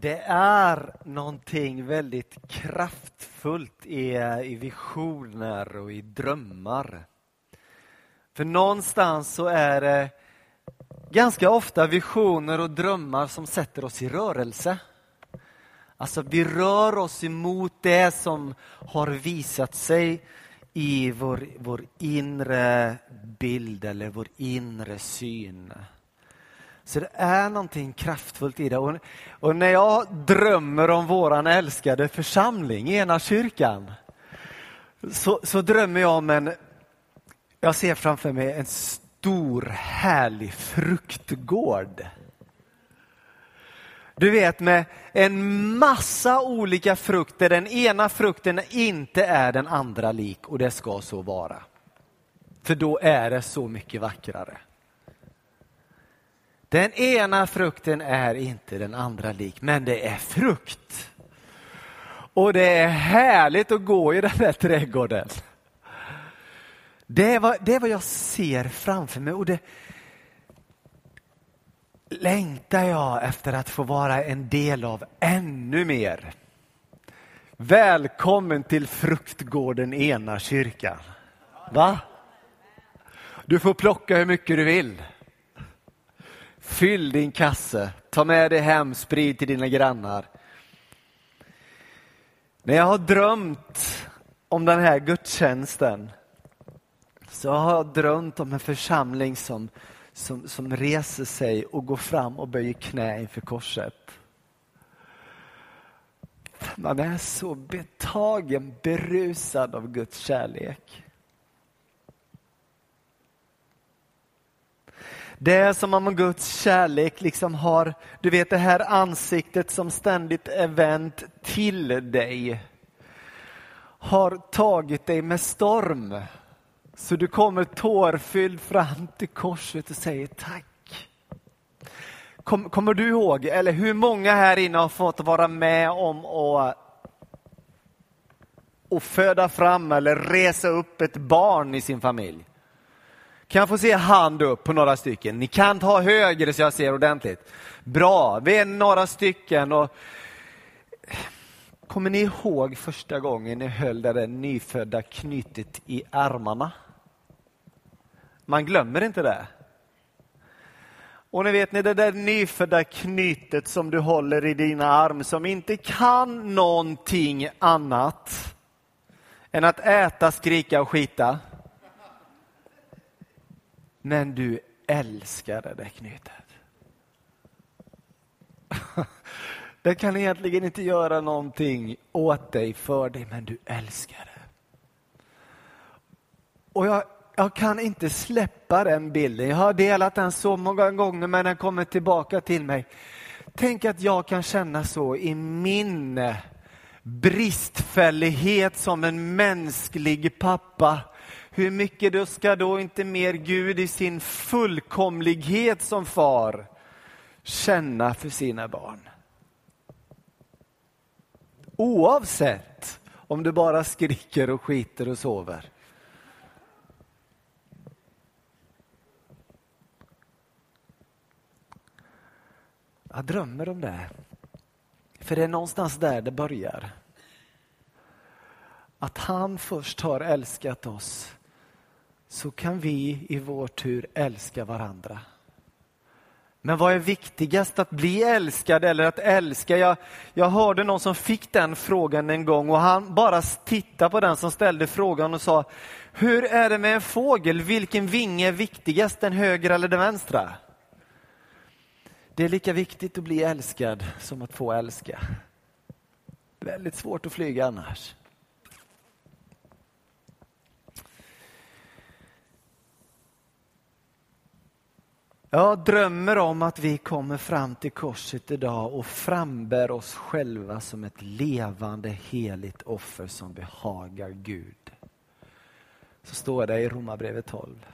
Det är någonting väldigt kraftfullt i, i visioner och i drömmar. För någonstans så är det ganska ofta visioner och drömmar som sätter oss i rörelse. Alltså vi rör oss emot det som har visat sig i vår, vår inre bild eller vår inre syn. Så det är någonting kraftfullt i det. Och, och när jag drömmer om våran älskade församling, ena kyrkan, så, så drömmer jag om en, jag ser framför mig en stor härlig fruktgård. Du vet med en massa olika frukter, den ena frukten inte är den andra lik och det ska så vara. För då är det så mycket vackrare. Den ena frukten är inte den andra lik, men det är frukt. Och det är härligt att gå i den här trädgården. Det är vad, det är vad jag ser framför mig och det längtar jag efter att få vara en del av ännu mer. Välkommen till fruktgården Ena kyrkan. Va? Du får plocka hur mycket du vill. Fyll din kasse, ta med dig hem, sprid till dina grannar. När jag har drömt om den här gudstjänsten så har jag drömt om en församling som, som, som reser sig och går fram och böjer knä inför korset. Man är så betagen, berusad av Guds kärlek. Det är som om Guds kärlek liksom har, du vet det här ansiktet som ständigt är vänt till dig. Har tagit dig med storm. Så du kommer tårfylld fram till korset och säger tack. Kom, kommer du ihåg, eller hur många här inne har fått vara med om att och föda fram eller resa upp ett barn i sin familj? Kan jag få se hand upp på några stycken? Ni kan ta högre så jag ser ordentligt. Bra, vi är några stycken. Och... Kommer ni ihåg första gången ni höll det där nyfödda knytet i armarna? Man glömmer inte det. Och ni vet ni det där nyfödda knytet som du håller i dina arm som inte kan någonting annat än att äta, skrika och skita. Men du älskade det knytet. Det kan egentligen inte göra någonting åt dig, för dig, men du älskar det. Och jag, jag kan inte släppa den bilden. Jag har delat den så många gånger, men den kommer tillbaka till mig. Tänk att jag kan känna så i min bristfällighet som en mänsklig pappa hur mycket då ska då inte mer Gud i sin fullkomlighet som far känna för sina barn? Oavsett om du bara skriker och skiter och sover. Jag drömmer om det. För det är någonstans där det börjar. Att han först har älskat oss så kan vi i vår tur älska varandra. Men vad är viktigast, att bli älskad eller att älska? Jag, jag hörde någon som fick den frågan en gång och han bara tittade på den som ställde frågan och sa, hur är det med en fågel? Vilken vinge är viktigast, den högra eller den vänstra? Det är lika viktigt att bli älskad som att få älska. Väldigt svårt att flyga annars. Jag drömmer om att vi kommer fram till korset idag och frambär oss själva som ett levande heligt offer som behagar Gud. Så står det i Romarbrevet 12.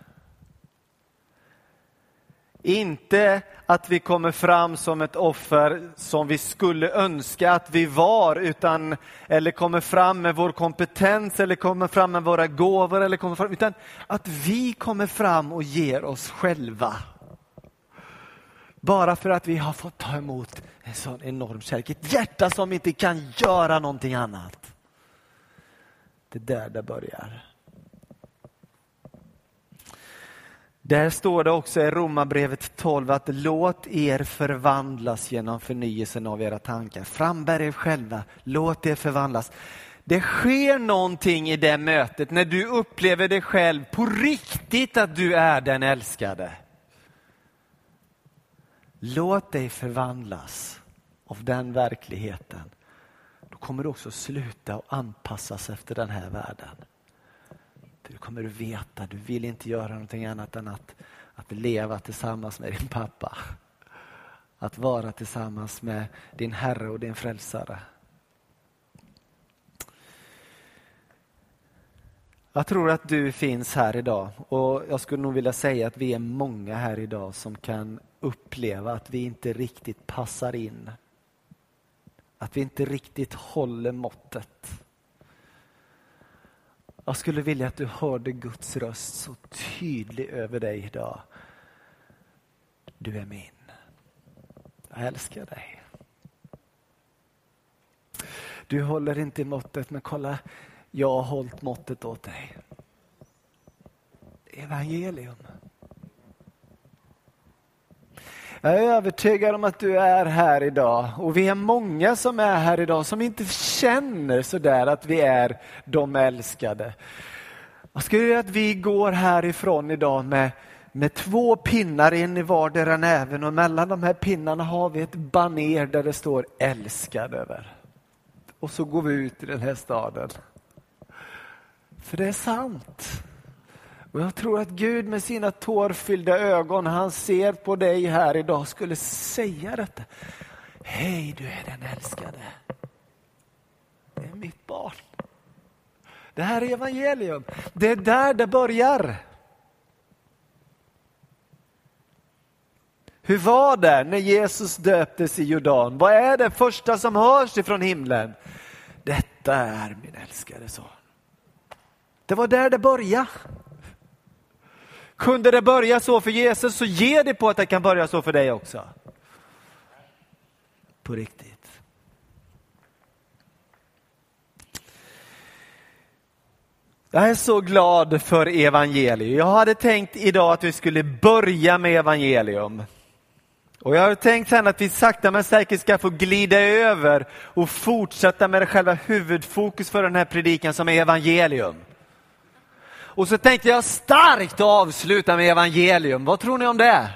Inte att vi kommer fram som ett offer som vi skulle önska att vi var, utan, eller kommer fram med vår kompetens, eller kommer fram med våra gåvor, eller kommer fram, utan att vi kommer fram och ger oss själva bara för att vi har fått ta emot en sån enorm kärlek. Ett hjärta som inte kan göra någonting annat. Det är där det börjar. Där står det också i Romarbrevet 12 att låt er förvandlas genom förnyelsen av era tankar. Frambär er själva, låt er förvandlas. Det sker någonting i det mötet när du upplever dig själv på riktigt att du är den älskade. Låt dig förvandlas av den verkligheten. Då kommer du också sluta att anpassas efter den här världen. Du kommer veta, du vill inte göra någonting annat än att, att leva tillsammans med din pappa. Att vara tillsammans med din Herre och din Frälsare. Jag tror att du finns här idag och jag skulle nog vilja säga att vi är många här idag som kan uppleva att vi inte riktigt passar in. Att vi inte riktigt håller måttet. Jag skulle vilja att du hörde Guds röst så tydlig över dig idag. Du är min. Jag älskar dig. Du håller inte måttet, men kolla, jag har hållit måttet åt dig. Evangelium. Jag är övertygad om att du är här idag och vi är många som är här idag som inte känner sådär att vi är de älskade. Jag skulle vilja att vi går härifrån idag med, med två pinnar, in i vardera näven och mellan de här pinnarna har vi ett baner där det står älskad över. Och så går vi ut i den här staden. För det är sant. Och jag tror att Gud med sina tårfyllda ögon, han ser på dig här idag, skulle säga detta. Hej, du är den älskade. Det är mitt barn. Det här är evangelium. Det är där det börjar. Hur var det när Jesus döptes i Jordan? Vad är det första som hörs ifrån himlen? Detta är min älskade son. Det var där det började. Kunde det börja så för Jesus så ge det på att det kan börja så för dig också. På riktigt. Jag är så glad för evangelium. Jag hade tänkt idag att vi skulle börja med evangelium. Och jag har tänkt sen att vi sakta men säkert ska få glida över och fortsätta med det själva huvudfokus för den här predikan som är evangelium. Och så tänkte jag starkt avsluta med evangelium. Vad tror ni om det?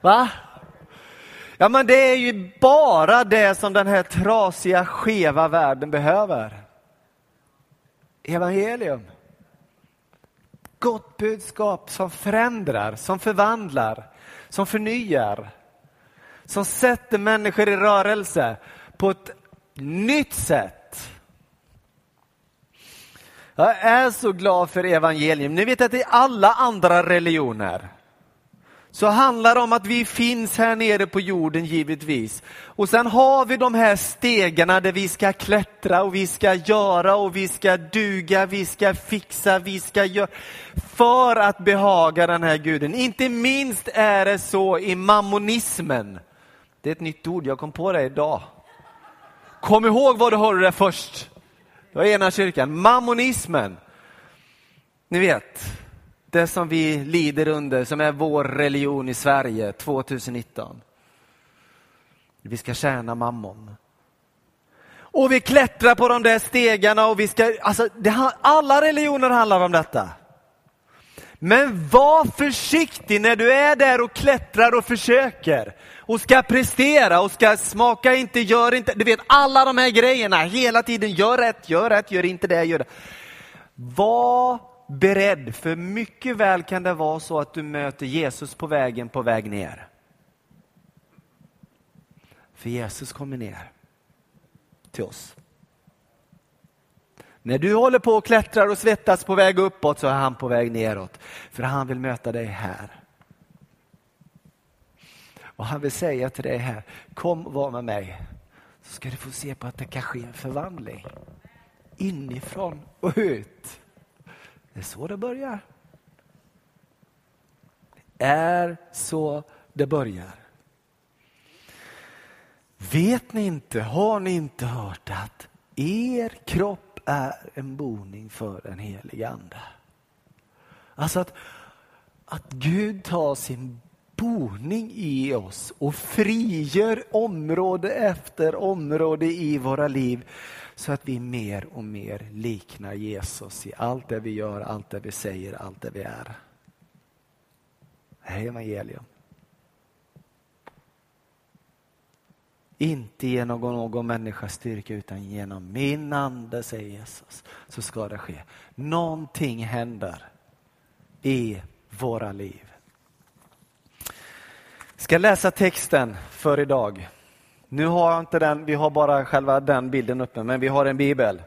Va? Ja men det är ju bara det som den här trasiga, skeva världen behöver. Evangelium. Gott budskap som förändrar, som förvandlar, som förnyar. Som sätter människor i rörelse på ett nytt sätt. Jag är så glad för evangelium. Ni vet att i alla andra religioner så handlar det om att vi finns här nere på jorden givetvis. Och sen har vi de här stegarna där vi ska klättra och vi ska göra och vi ska duga, vi ska fixa, vi ska göra för att behaga den här guden. Inte minst är det så i mammonismen. Det är ett nytt ord, jag kom på det idag. Kom ihåg var du hörde det först. Det var ena kyrkan. Mammonismen. Ni vet, det som vi lider under, som är vår religion i Sverige 2019. Vi ska tjäna mammon. Och vi klättrar på de där stegarna och vi ska, alltså det, alla religioner handlar om detta. Men var försiktig när du är där och klättrar och försöker och ska prestera och ska smaka inte, gör inte, du vet alla de här grejerna hela tiden, gör rätt, gör rätt, gör inte det, gör det. Var beredd, för mycket väl kan det vara så att du möter Jesus på vägen på väg ner. För Jesus kommer ner till oss. När du håller på och klättrar och svettas på väg uppåt så är han på väg neråt. För han vill möta dig här. Och han vill säga till dig här, kom och var med mig. Så ska du få se på att det kan ske en förvandling. Inifrån och ut. Det är så det börjar. Det är så det börjar. Vet ni inte, har ni inte hört att er kropp är en boning för den helige Ande? Alltså att, att Gud tar sin boning i oss och frigör område efter område i våra liv så att vi mer och mer liknar Jesus i allt det vi gör, allt det vi säger, allt det vi är. Det är evangelium. Inte genom någon, någon människas styrka utan genom min ande, säger Jesus, så ska det ske. Någonting händer i våra liv. Jag ska läsa texten för idag. Nu har jag inte den, vi har bara själva den bilden uppe, men vi har en bibel.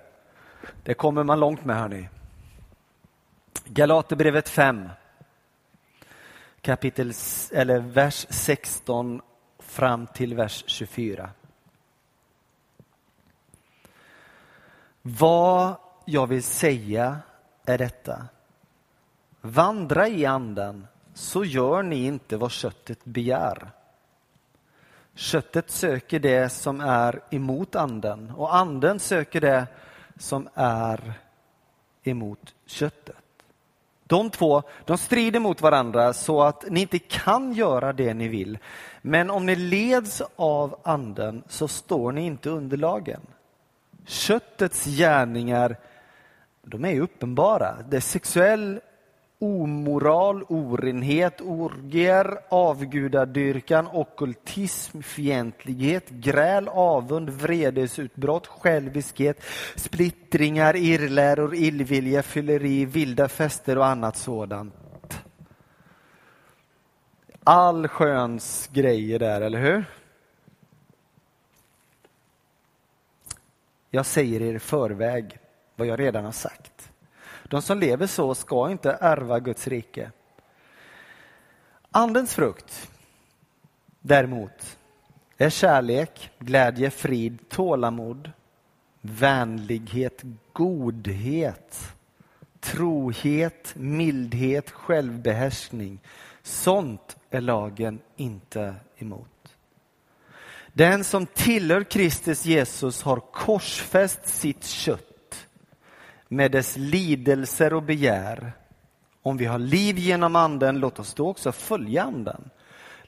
Det kommer man långt med hörni. Galaterbrevet 5. Kapitel, eller vers 16 fram till vers 24. Vad jag vill säga är detta. Vandra i anden så gör ni inte vad köttet begär. Köttet söker det som är emot anden och anden söker det som är emot köttet. De två de strider mot varandra så att ni inte kan göra det ni vill. Men om ni leds av anden så står ni inte under lagen. Köttets gärningar de är uppenbara. Det är sexuell omoral, orenhet, orger, avgudadyrkan, okkultism, fientlighet, gräl, avund, vredesutbrott, själviskhet, splittringar, irrläror, illvilja, fylleri, vilda fester och annat sådant. All sköns grejer där, eller hur? Jag säger er i förväg vad jag redan har sagt. De som lever så ska inte ärva Guds rike. Andens frukt däremot är kärlek, glädje, frid, tålamod, vänlighet, godhet, trohet, mildhet, självbehärskning. Sånt är lagen inte emot. Den som tillhör Kristus Jesus har korsfäst sitt kött med dess lidelser och begär. Om vi har liv genom anden, låt oss då också följa anden.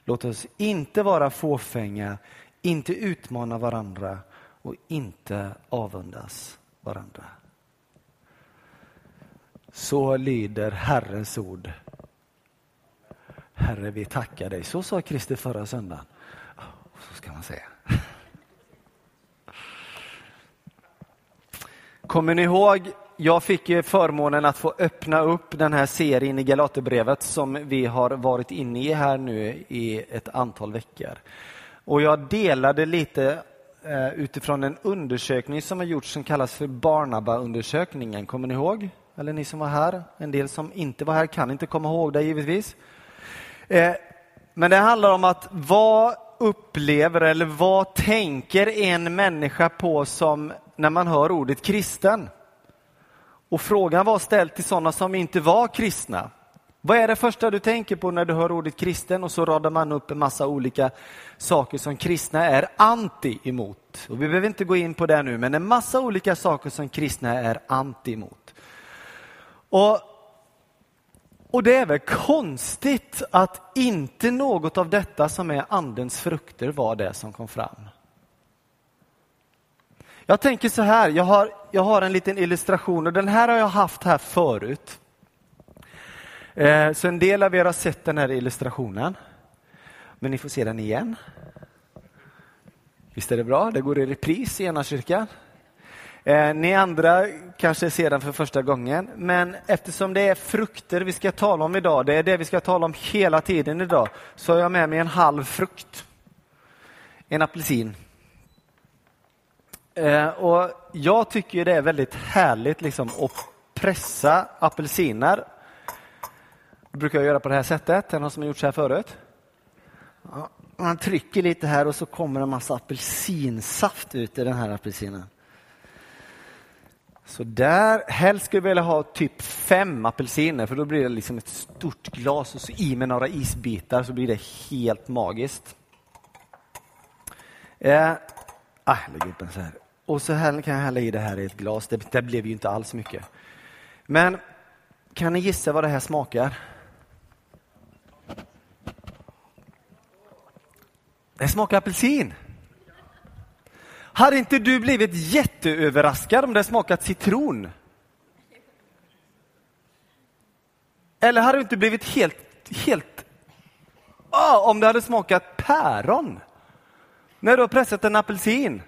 Låt oss inte vara fåfänga, inte utmana varandra och inte avundas varandra. Så lyder Herrens ord. Herre, vi tackar dig. Så sa Kristi förra söndagen. Oh, så ska man säga. Kommer ni ihåg jag fick förmånen att få öppna upp den här serien i Galaterbrevet som vi har varit inne i här nu i ett antal veckor. Och jag delade lite eh, utifrån en undersökning som har gjorts som kallas för Barnaba-undersökningen. Kommer ni ihåg? Eller ni som var här? En del som inte var här kan inte komma ihåg det givetvis. Eh, men det handlar om att vad upplever eller vad tänker en människa på som när man hör ordet kristen? Och frågan var ställd till sådana som inte var kristna. Vad är det första du tänker på när du hör ordet kristen? Och så radar man upp en massa olika saker som kristna är anti emot. Och vi behöver inte gå in på det nu, men en massa olika saker som kristna är anti emot. Och, och det är väl konstigt att inte något av detta som är andens frukter var det som kom fram. Jag tänker så här, jag har, jag har en liten illustration och den här har jag haft här förut. Eh, så en del av er har sett den här illustrationen. Men ni får se den igen. Visst är det bra? Det går i repris i ena kyrkan. Eh, ni andra kanske ser den för första gången, men eftersom det är frukter vi ska tala om idag, det är det vi ska tala om hela tiden idag, så har jag med mig en halv frukt. En apelsin. Eh, och jag tycker det är väldigt härligt liksom, att pressa apelsiner. Det brukar jag göra på det här sättet. Är det någon som har gjort så här förut? Ja, man trycker lite här och så kommer en massa apelsinsaft ut i den här apelsinen. Så där, helst skulle jag vilja ha typ fem apelsiner för då blir det liksom ett stort glas och så i med några isbitar så blir det helt magiskt. Eh, ah, lägg upp en så här. Och så här kan jag hälla i det här i ett glas. Det, det blev ju inte alls mycket. Men kan ni gissa vad det här smakar? Det smakar apelsin. Hade inte du blivit jätteöverraskad om det smakat citron? Eller hade du inte blivit helt, helt, oh, om det hade smakat päron? När du har pressat en apelsin.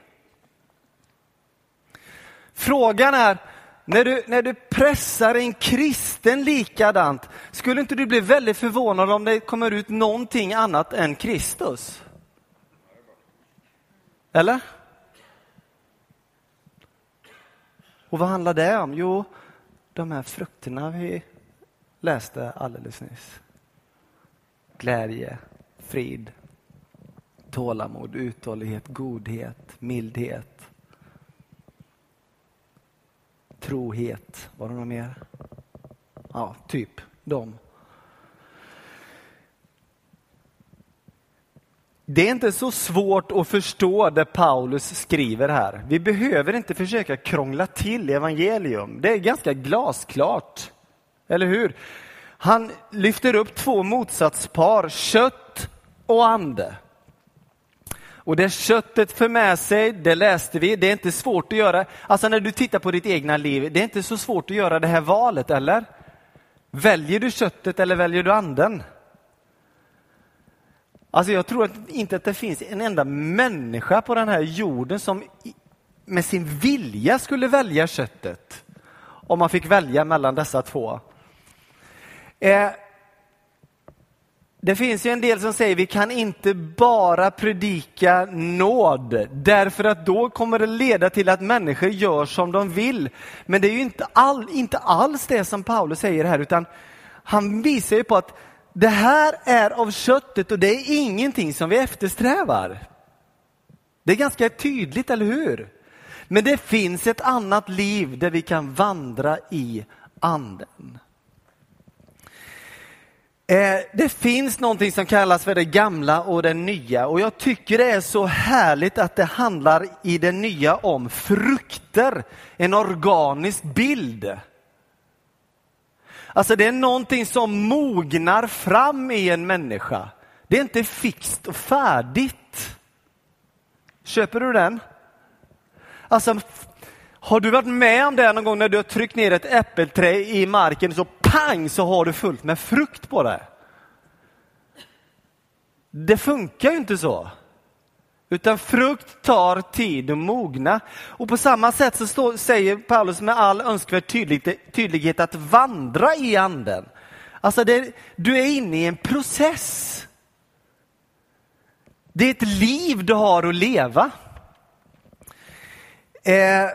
Frågan är, när du, när du pressar en kristen likadant, skulle inte du bli väldigt förvånad om det kommer ut någonting annat än Kristus? Eller? Och vad handlar det om? Jo, de här frukterna vi läste alldeles nyss. Glädje, frid, tålamod, uthållighet, godhet, mildhet, trohet. Var det något mer? Ja, typ de. Det är inte så svårt att förstå det Paulus skriver här. Vi behöver inte försöka krångla till evangelium. Det är ganska glasklart. Eller hur? Han lyfter upp två motsatspar, kött och ande. Och det köttet för med sig, det läste vi, det är inte svårt att göra. Alltså när du tittar på ditt egna liv, det är inte så svårt att göra det här valet, eller? Väljer du köttet eller väljer du anden? Alltså jag tror inte att det finns en enda människa på den här jorden som med sin vilja skulle välja köttet. Om man fick välja mellan dessa två. Eh, det finns ju en del som säger vi kan inte bara predika nåd därför att då kommer det leda till att människor gör som de vill. Men det är ju inte, all, inte alls det som Paulus säger här utan han visar ju på att det här är av köttet och det är ingenting som vi eftersträvar. Det är ganska tydligt, eller hur? Men det finns ett annat liv där vi kan vandra i anden. Eh, det finns någonting som kallas för det gamla och det nya och jag tycker det är så härligt att det handlar i det nya om frukter, en organisk bild. Alltså det är någonting som mognar fram i en människa. Det är inte fixt och färdigt. Köper du den? Alltså, har du varit med om det någon gång när du har tryckt ner ett äppelträ i marken så pang så har du fullt med frukt på det? Det funkar ju inte så. Utan frukt tar tid att mogna. Och på samma sätt så stå, säger Paulus med all önskvärd tydlighet, tydlighet att vandra i anden. Alltså det, du är inne i en process. Det är ett liv du har att leva. Eh,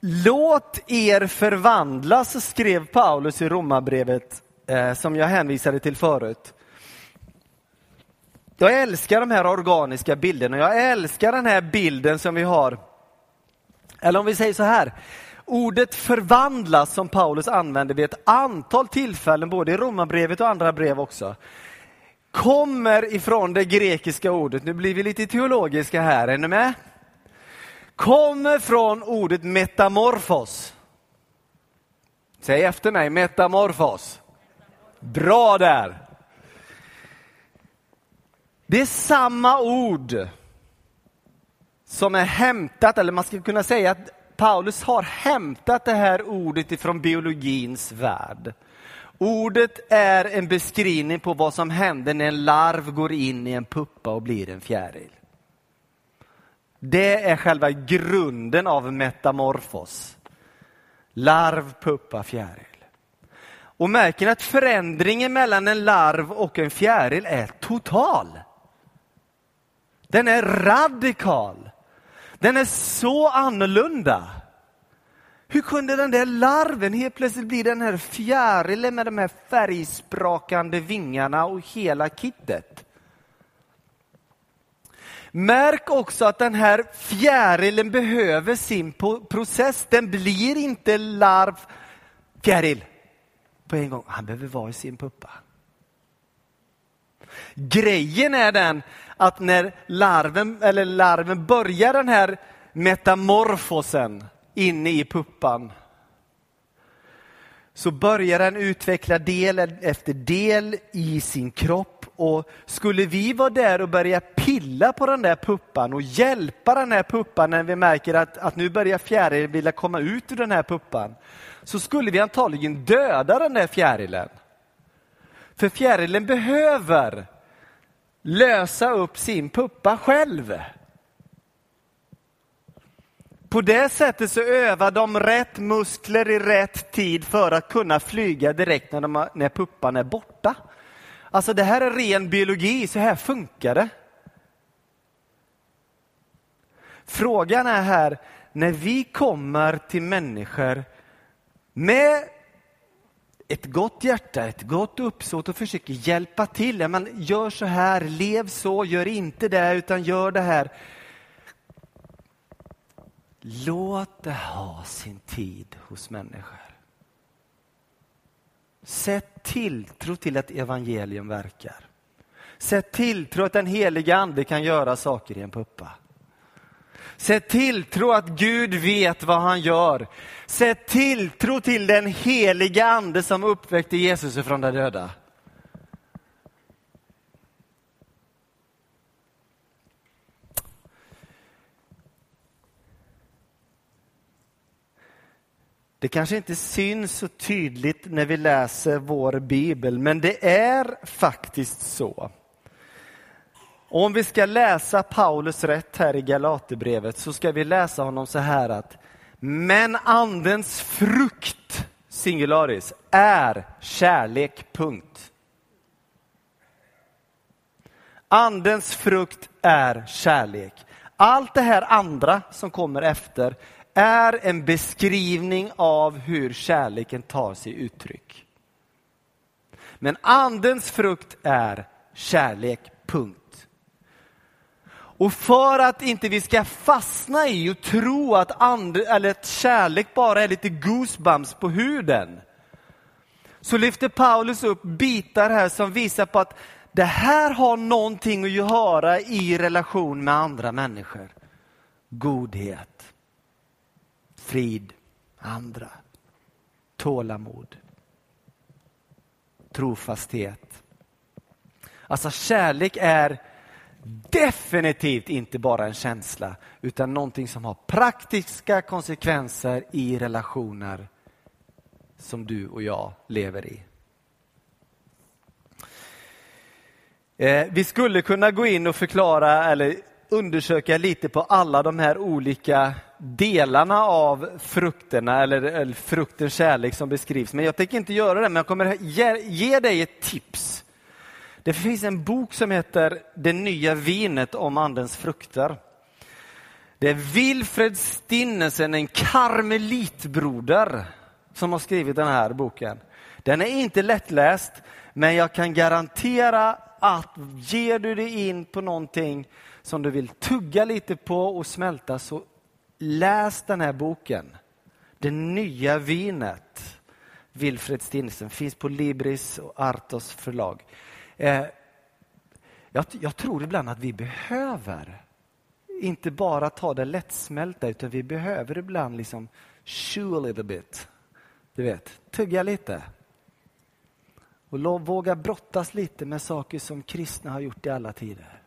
Låt er förvandlas, skrev Paulus i Romarbrevet eh, som jag hänvisade till förut. Jag älskar de här organiska bilderna. Jag älskar den här bilden som vi har. Eller om vi säger så här. Ordet förvandlas som Paulus använder vid ett antal tillfällen, både i Romarbrevet och andra brev också, kommer ifrån det grekiska ordet. Nu blir vi lite teologiska här, är ni med? Kommer från ordet metamorfos. Säg efter mig, metamorfos. Bra där! Det är samma ord som är hämtat, eller man skulle kunna säga att Paulus har hämtat det här ordet ifrån biologins värld. Ordet är en beskrivning på vad som händer när en larv går in i en puppa och blir en fjäril. Det är själva grunden av metamorfos. Larv, puppa, fjäril. Och märker att förändringen mellan en larv och en fjäril är total. Den är radikal. Den är så annorlunda. Hur kunde den där larven helt plötsligt bli den här fjärilen med de här färgsprakande vingarna och hela kittet? Märk också att den här fjärilen behöver sin process. Den blir inte larv, fjäril på en gång. Han behöver vara i sin puppa. Grejen är den att när larven, eller larven börjar den här metamorfosen inne i puppan så börjar den utveckla del efter del i sin kropp. Och skulle vi vara där och börja pilla på den där puppan och hjälpa den här puppan när vi märker att, att nu börjar fjärilen vilja komma ut ur den här puppan, så skulle vi antagligen döda den där fjärilen. För fjärilen behöver lösa upp sin puppa själv. På det sättet så övar de rätt muskler i rätt tid för att kunna flyga direkt när, de, när puppan är borta. Alltså det här är ren biologi, så här funkar det. Frågan är här, när vi kommer till människor med ett gott hjärta, ett gott uppsåt och försöker hjälpa till. Man gör så här, lev så, gör inte det utan gör det här. Låt det ha sin tid hos människor. Sätt tilltro till att evangelium verkar. Sätt tilltro att den heliga ande kan göra saker i en puppa. Sätt tilltro att Gud vet vad han gör. Sätt tilltro till den heliga ande som uppväckte Jesus från de döda. Det kanske inte syns så tydligt när vi läser vår bibel, men det är faktiskt så. Om vi ska läsa Paulus rätt här i Galaterbrevet så ska vi läsa honom så här att men andens frukt, singularis, är kärlek, punkt. Andens frukt är kärlek. Allt det här andra som kommer efter är en beskrivning av hur kärleken tar sig uttryck. Men andens frukt är kärlek, punkt. Och för att inte vi ska fastna i och tro att, and, eller att kärlek bara är lite goosebumps på huden, så lyfter Paulus upp bitar här som visar på att det här har någonting att göra i relation med andra människor. Godhet, frid, andra, tålamod, trofasthet. Alltså kärlek är definitivt inte bara en känsla utan någonting som har praktiska konsekvenser i relationer som du och jag lever i. Eh, vi skulle kunna gå in och förklara eller undersöka lite på alla de här olika delarna av frukterna eller, eller fruktens kärlek som beskrivs. Men jag tänker inte göra det, men jag kommer ge, ge dig ett tips. Det finns en bok som heter Det nya vinet om andens frukter. Det är Wilfred Stinnesen, en karmelitbroder, som har skrivit den här boken. Den är inte lättläst, men jag kan garantera att ger du dig in på någonting som du vill tugga lite på och smälta så läs den här boken. Det nya vinet. Wilfred Stinsen finns på Libris och Artos förlag. Eh, jag, jag tror ibland att vi behöver inte bara ta det lättsmälta utan vi behöver ibland liksom chew a little bit. Du vet, tugga lite. Och våga brottas lite med saker som kristna har gjort i alla tider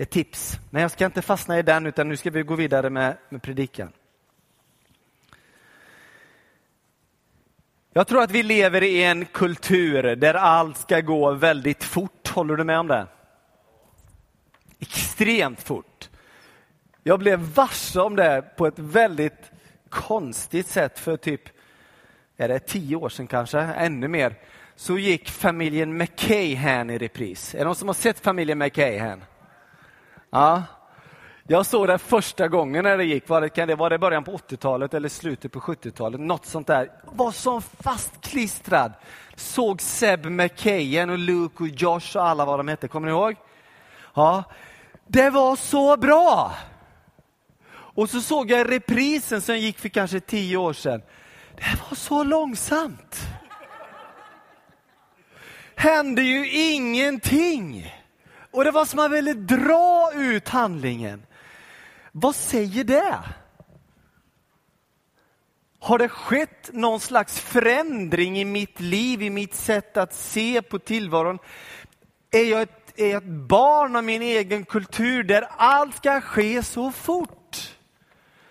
ett tips. Men jag ska inte fastna i den, utan nu ska vi gå vidare med, med predikan. Jag tror att vi lever i en kultur där allt ska gå väldigt fort. Håller du med om det? Extremt fort. Jag blev varse om det på ett väldigt konstigt sätt för typ är det tio år sedan kanske, ännu mer. Så gick familjen McCahan i repris. Är det någon som har sett familjen McCahan? Ja. Jag såg det första gången när det gick, var det, kan det, var det början på 80-talet eller slutet på 70-talet? Något sånt där. Var som fastklistrad. Såg Seb McKayen och Luke och Josh och alla vad de hette, kommer ni ihåg? Ja. Det var så bra! Och så såg jag reprisen som gick för kanske tio år sedan. Det var så långsamt. Hände ju ingenting. Och det var som man ville dra ut handlingen. Vad säger det? Har det skett någon slags förändring i mitt liv, i mitt sätt att se på tillvaron? Är jag ett, är jag ett barn av min egen kultur där allt ska ske så fort?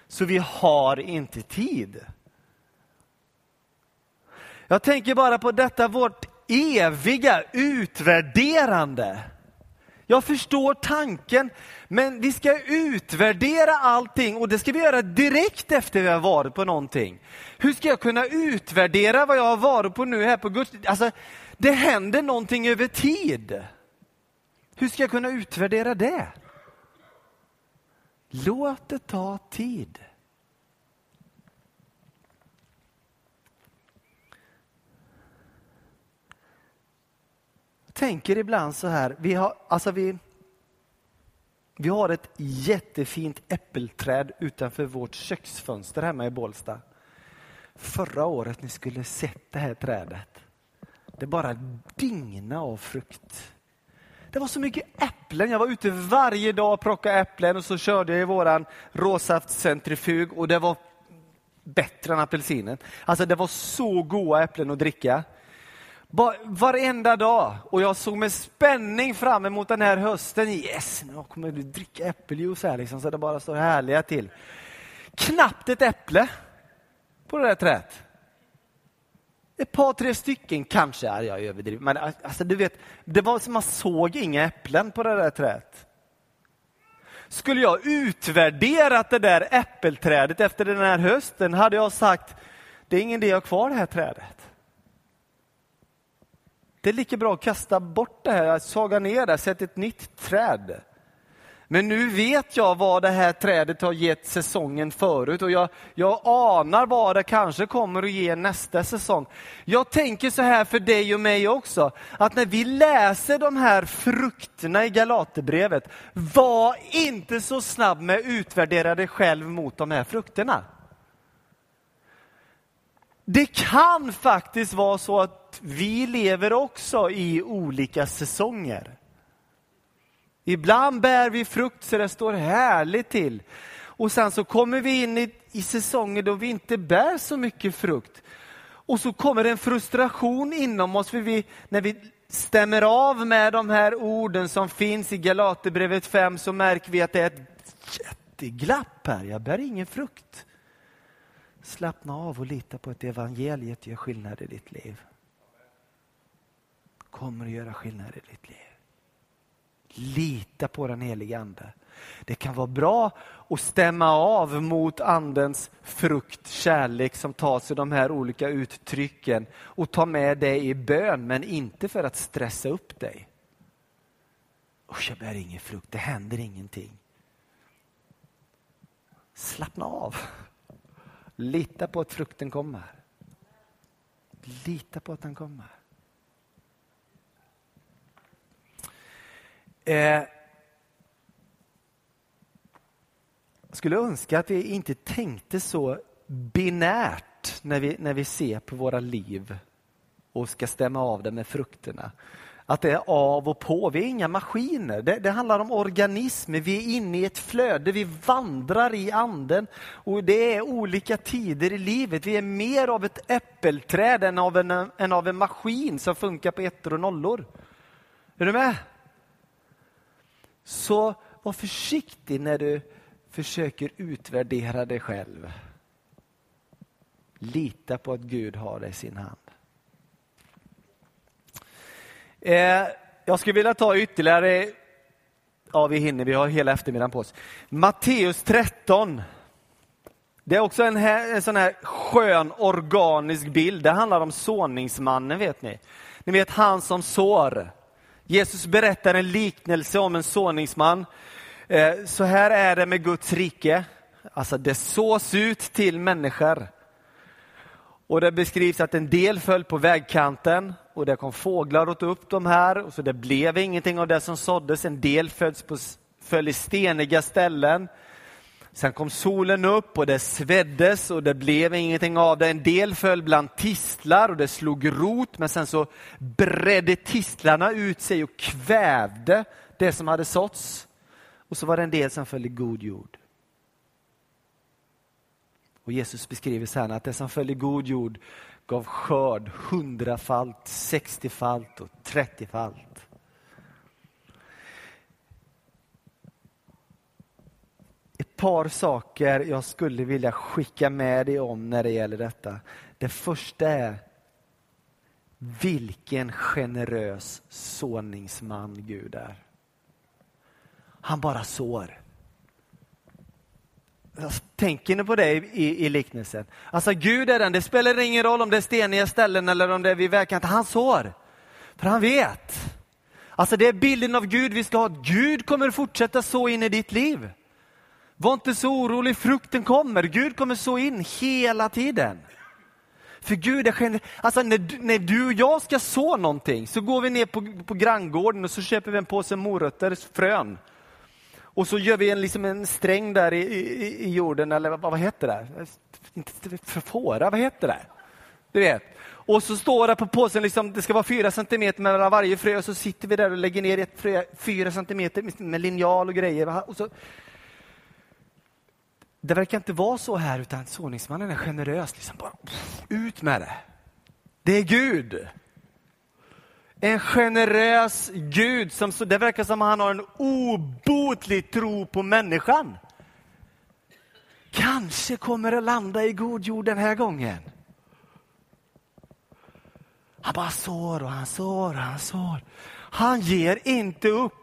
Så vi har inte tid. Jag tänker bara på detta vårt eviga utvärderande. Jag förstår tanken, men vi ska utvärdera allting och det ska vi göra direkt efter vi har varit på någonting. Hur ska jag kunna utvärdera vad jag har varit på nu här på Guds... Alltså, det händer någonting över tid. Hur ska jag kunna utvärdera det? Låt det ta tid. Tänker ibland så här, vi har, alltså vi, vi har ett jättefint äppelträd utanför vårt köksfönster hemma i Bålsta. Förra året ni skulle sett det här trädet. Det bara digna av frukt. Det var så mycket äpplen. Jag var ute varje dag och plockade äpplen och så körde jag i våran råsaftcentrifug och det var bättre än apelsinen. Alltså det var så goda äpplen att dricka. Varenda dag. Och jag såg med spänning fram emot den här hösten. Yes, nu kommer du dricka äppeljuice här liksom, så det bara står härliga till. Knappt ett äpple på det där trädet. Ett par, tre stycken kanske, är jag överdriver. Men alltså, du vet, det var som man såg inga äpplen på det där trädet. Skulle jag utvärderat det där äppelträdet efter den här hösten hade jag sagt, det är ingen idé att ha kvar det här trädet. Det är lika bra att kasta bort det här, saga ner det, sätta ett nytt träd. Men nu vet jag vad det här trädet har gett säsongen förut och jag, jag anar vad det kanske kommer att ge nästa säsong. Jag tänker så här för dig och mig också, att när vi läser de här frukterna i Galaterbrevet, var inte så snabb med att utvärdera dig själv mot de här frukterna. Det kan faktiskt vara så att vi lever också i olika säsonger. Ibland bär vi frukt så det står härligt till. Och sen så kommer vi in i, i säsonger då vi inte bär så mycket frukt. Och så kommer en frustration inom oss för vi, när vi stämmer av med de här orden som finns i Galaterbrevet 5 så märker vi att det är ett jätteglapp här. Jag bär ingen frukt. Slappna av och lita på att evangeliet gör skillnad i ditt liv. Kommer att göra skillnad i ditt liv. Lita på den helige Ande. Det kan vara bra att stämma av mot Andens frukt, kärlek som tar sig de här olika uttrycken och ta med det i bön, men inte för att stressa upp dig. Usch, jag bär ingen frukt, det händer ingenting. Slappna av. Lita på att frukten kommer. Lita på att den kommer. Eh, skulle önska att vi inte tänkte så binärt när vi, när vi ser på våra liv och ska stämma av det med frukterna att det är av och på. Vi är inga maskiner. Det, det, handlar om organismer. Vi är inne i ett flöde. Vi vandrar i anden. Och Det är olika tider i livet. Vi är mer av ett äppelträd än av en, än av en maskin som funkar på ettor och nollor. Är du med? Så var försiktig när du försöker utvärdera dig själv. Lita på att Gud har dig i sin hand. Eh, jag skulle vilja ta ytterligare, ja vi hinner, vi har hela eftermiddagen på oss. Matteus 13. Det är också en, här, en sån här skön organisk bild. Det handlar om såningsmannen vet ni. Ni vet han som sår. Jesus berättar en liknelse om en såningsman. Eh, så här är det med Guds rike. Alltså det sås ut till människor. Och det beskrivs att en del föll på vägkanten och det kom fåglar och åt upp de här och så det blev ingenting av det som såddes. En del föds på föll i steniga ställen. Sen kom solen upp och det sveddes och det blev ingenting av det. En del föll bland tistlar och det slog rot, men sen så bredde tistlarna ut sig och kvävde det som hade såtts. Och så var det en del som föll i god jord. Och Jesus beskriver sen att det som föll i god jord gav skörd hundrafalt, sextiofalt och trettiofalt. Ett par saker jag skulle vilja skicka med dig om när det gäller detta. Det första är vilken generös såningsman Gud är. Han bara sår. Tänker ni på det i, i liknelsen? Alltså Gud är den, det spelar ingen roll om det är steniga ställen eller om det är vid vägkanten, han sår. För han vet. Alltså det är bilden av Gud vi ska ha, Gud kommer fortsätta så in i ditt liv. Var inte så orolig, frukten kommer, Gud kommer så in hela tiden. För Gud är generös. Alltså när, när du och jag ska så någonting så går vi ner på, på granngården och så köper vi en påse morötter, frön. Och så gör vi en, liksom en sträng där i, i, i jorden, eller vad, vad heter det? Inte förfåra, vad heter det? Du vet. Och så står det på påsen, liksom, det ska vara fyra centimeter mellan varje frö, och så sitter vi där och lägger ner ett frö fyra centimeter med linjal och grejer. Och så... Det verkar inte vara så här, utan såningsmannen är generös. Liksom bara, ut med det. Det är Gud. En generös Gud. Som, det verkar som att han har en obotlig tro på människan. Kanske kommer det landa i god jord den här gången. Han bara sår och han sår och han sår. Han ger inte upp.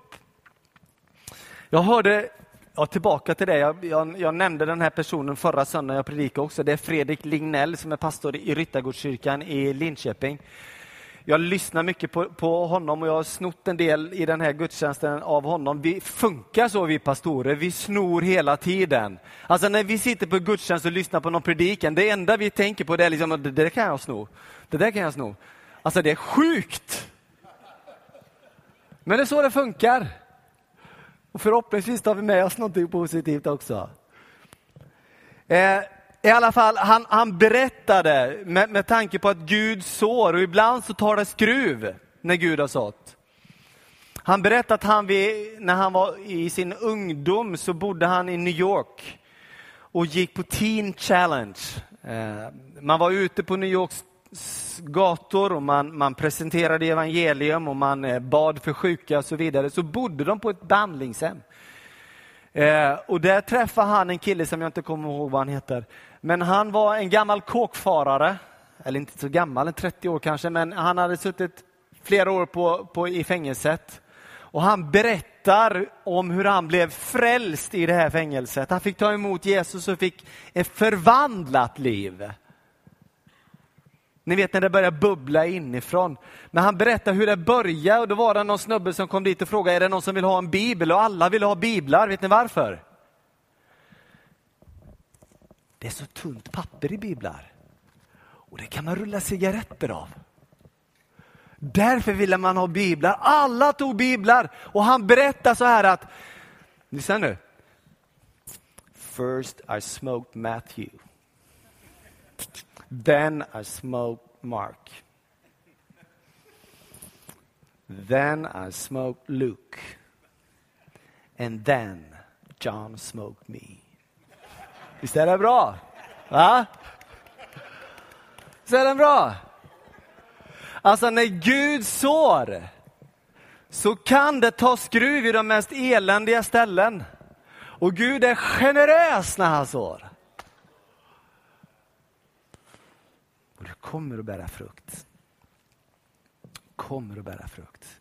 Jag hörde, ja, tillbaka till det, jag, jag, jag, nämnde den här personen förra söndagen jag predikade också. Det är Fredrik Lignell som är pastor i Ryttargårdskyrkan i Linköping jag lyssnar mycket på, på honom och jag har snott en del i den här gudstjänsten av honom. Vi funkar så vi pastorer, vi snor hela tiden. Alltså när vi sitter på gudstjänst och lyssnar på någon predikan, det enda vi tänker på det är liksom, det där kan jag sno, det där kan jag sno. Alltså det är sjukt! Men det är så det funkar. Och förhoppningsvis tar vi med oss någonting positivt också. Eh, i alla fall, han, han berättade med, med tanke på att Gud sår och ibland så tar det skruv när Gud har sått. Han berättade att han vid, när han var i sin ungdom så bodde han i New York och gick på Teen Challenge. Eh, man var ute på New Yorks gator och man, man presenterade evangelium och man eh, bad för sjuka och så vidare. Så bodde de på ett behandlingshem. Eh, och där träffade han en kille som jag inte kommer ihåg vad han heter. Men han var en gammal kåkfarare, eller inte så gammal, 30 år kanske, men han hade suttit flera år på, på, i fängelset. Och han berättar om hur han blev frälst i det här fängelset. Han fick ta emot Jesus och fick ett förvandlat liv. Ni vet när det börjar bubbla inifrån. Men han berättar hur det började och då var det någon snubbe som kom dit och frågade, är det någon som vill ha en bibel? Och alla ville ha biblar, vet ni varför? Det är så tunt papper i biblar. Och det kan man rulla cigaretter av. Därför ville man ha biblar. Alla tog biblar. Och han berättar så här att, lyssna nu. First I smoked Matthew. Then I smoked Mark. Then I smoked Luke. And then John smoked me. Visst är det bra? Va? Visst är den bra? Alltså när Gud sår så kan det ta skruv i de mest eländiga ställen. Och Gud är generös när han sår. Och det kommer att bära frukt. Kommer att bära frukt.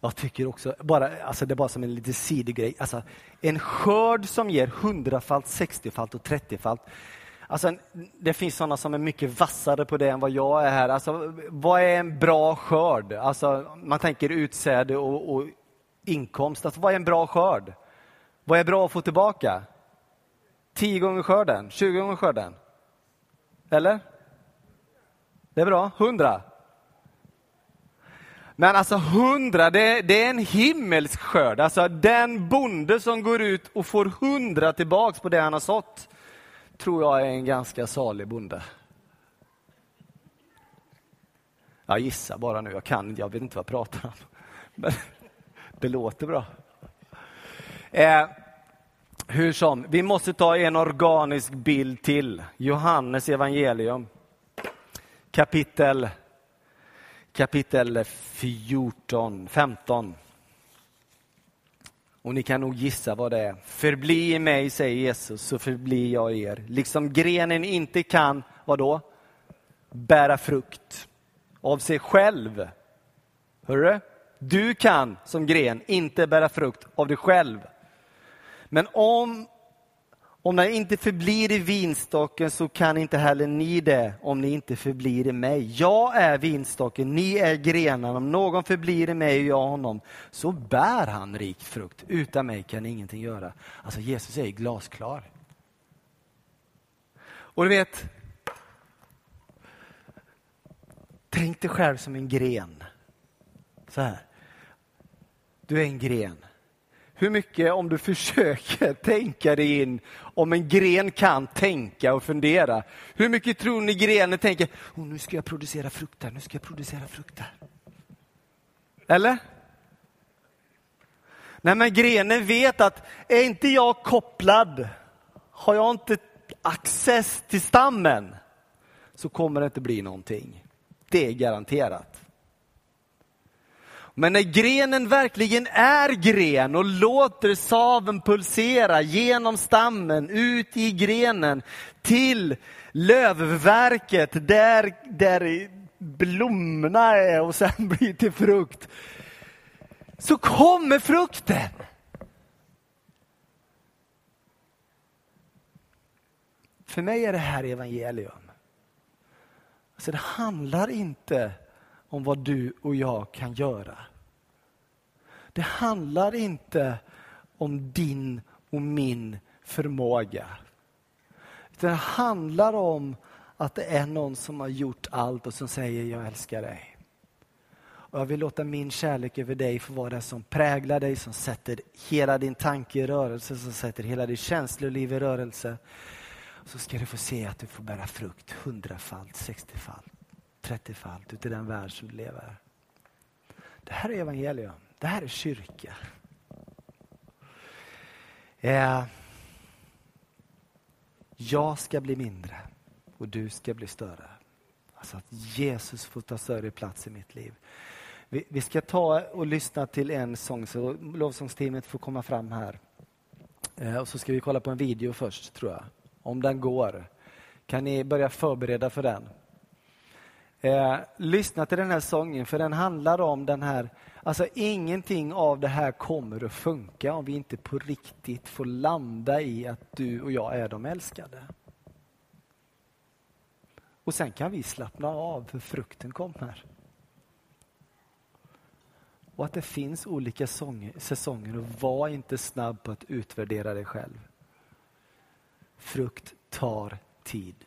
Jag tycker också, bara, alltså det är bara som en liten sidogrej, alltså en skörd som ger hundrafalt, sextiofalt och trettiofalt. Alltså, det finns sådana som är mycket vassare på det än vad jag är här. Alltså, vad är en bra skörd? Alltså, man tänker utsäde och, och inkomst. Alltså, vad är en bra skörd? Vad är bra att få tillbaka? 10 gånger skörden? 20 gånger skörden? Eller? Det är bra. 100? Men alltså hundra, det, det, är en himmelsk skörd. Alltså den bonde som går ut och får hundra tillbaks på det han har sått, tror jag är en ganska salig bonde. Jag gissar bara nu, jag kan jag vet inte vad jag pratar om. Men det låter bra. Eh, hur som, vi måste ta en organisk bild till. Johannes evangelium. Kapitel, kapitel 14, 15. Och ni kan nog gissa vad det är. Förbli i mig, säger Jesus, så förblir jag i er. Liksom grenen inte kan, vad då? Bära frukt av sig själv. Hörru? Du kan som gren inte bära frukt av dig själv. Men om, om den inte förblir i vinstocken så kan inte heller ni det om ni inte förblir i mig. Jag är vinstocken, ni är grenarna. Om någon förblir i mig och jag honom så bär han rik frukt. Utan mig kan ni ingenting göra. Alltså Jesus är glasklar. Och du vet, tänk dig själv som en gren. Så här. Du är en gren. Hur mycket, om du försöker tänka dig in, om en gren kan tänka och fundera, hur mycket tror ni grenen tänker, oh, nu ska jag producera frukt nu ska jag producera frukt. Eller? Nej, men grenen vet att är inte jag kopplad, har jag inte access till stammen, så kommer det inte bli någonting. Det är garanterat. Men när grenen verkligen är gren och låter saven pulsera genom stammen, ut i grenen, till lövverket där, där blommorna är och sen blir till frukt. Så kommer frukten. För mig är det här evangelium. Alltså det handlar inte om vad du och jag kan göra. Det handlar inte om din och min förmåga. Det handlar om att det är någon som har gjort allt och som säger jag älskar dig. Och jag vill låta min kärlek över dig få vara det som präglar dig, som sätter hela din tanke i rörelse, som sätter hela ditt känsloliv i rörelse. Så ska du få se att du får bära frukt hundrafalt, sextiofalt. 30-falt ut i den värld som du lever. Det här är evangelium. Det här är kyrka. Eh, jag ska bli mindre och du ska bli större. Alltså att Jesus får ta större plats i mitt liv. Vi, vi ska ta och lyssna till en sång, så lovsångsteamet får komma fram här. Eh, och så ska vi kolla på en video först, tror jag. Om den går. Kan ni börja förbereda för den? Eh, lyssna till den här sången för den handlar om den här, alltså ingenting av det här kommer att funka om vi inte på riktigt får landa i att du och jag är de älskade. Och sen kan vi slappna av för frukten kommer. Och att det finns olika sånger, säsonger och var inte snabb på att utvärdera dig själv. Frukt tar tid.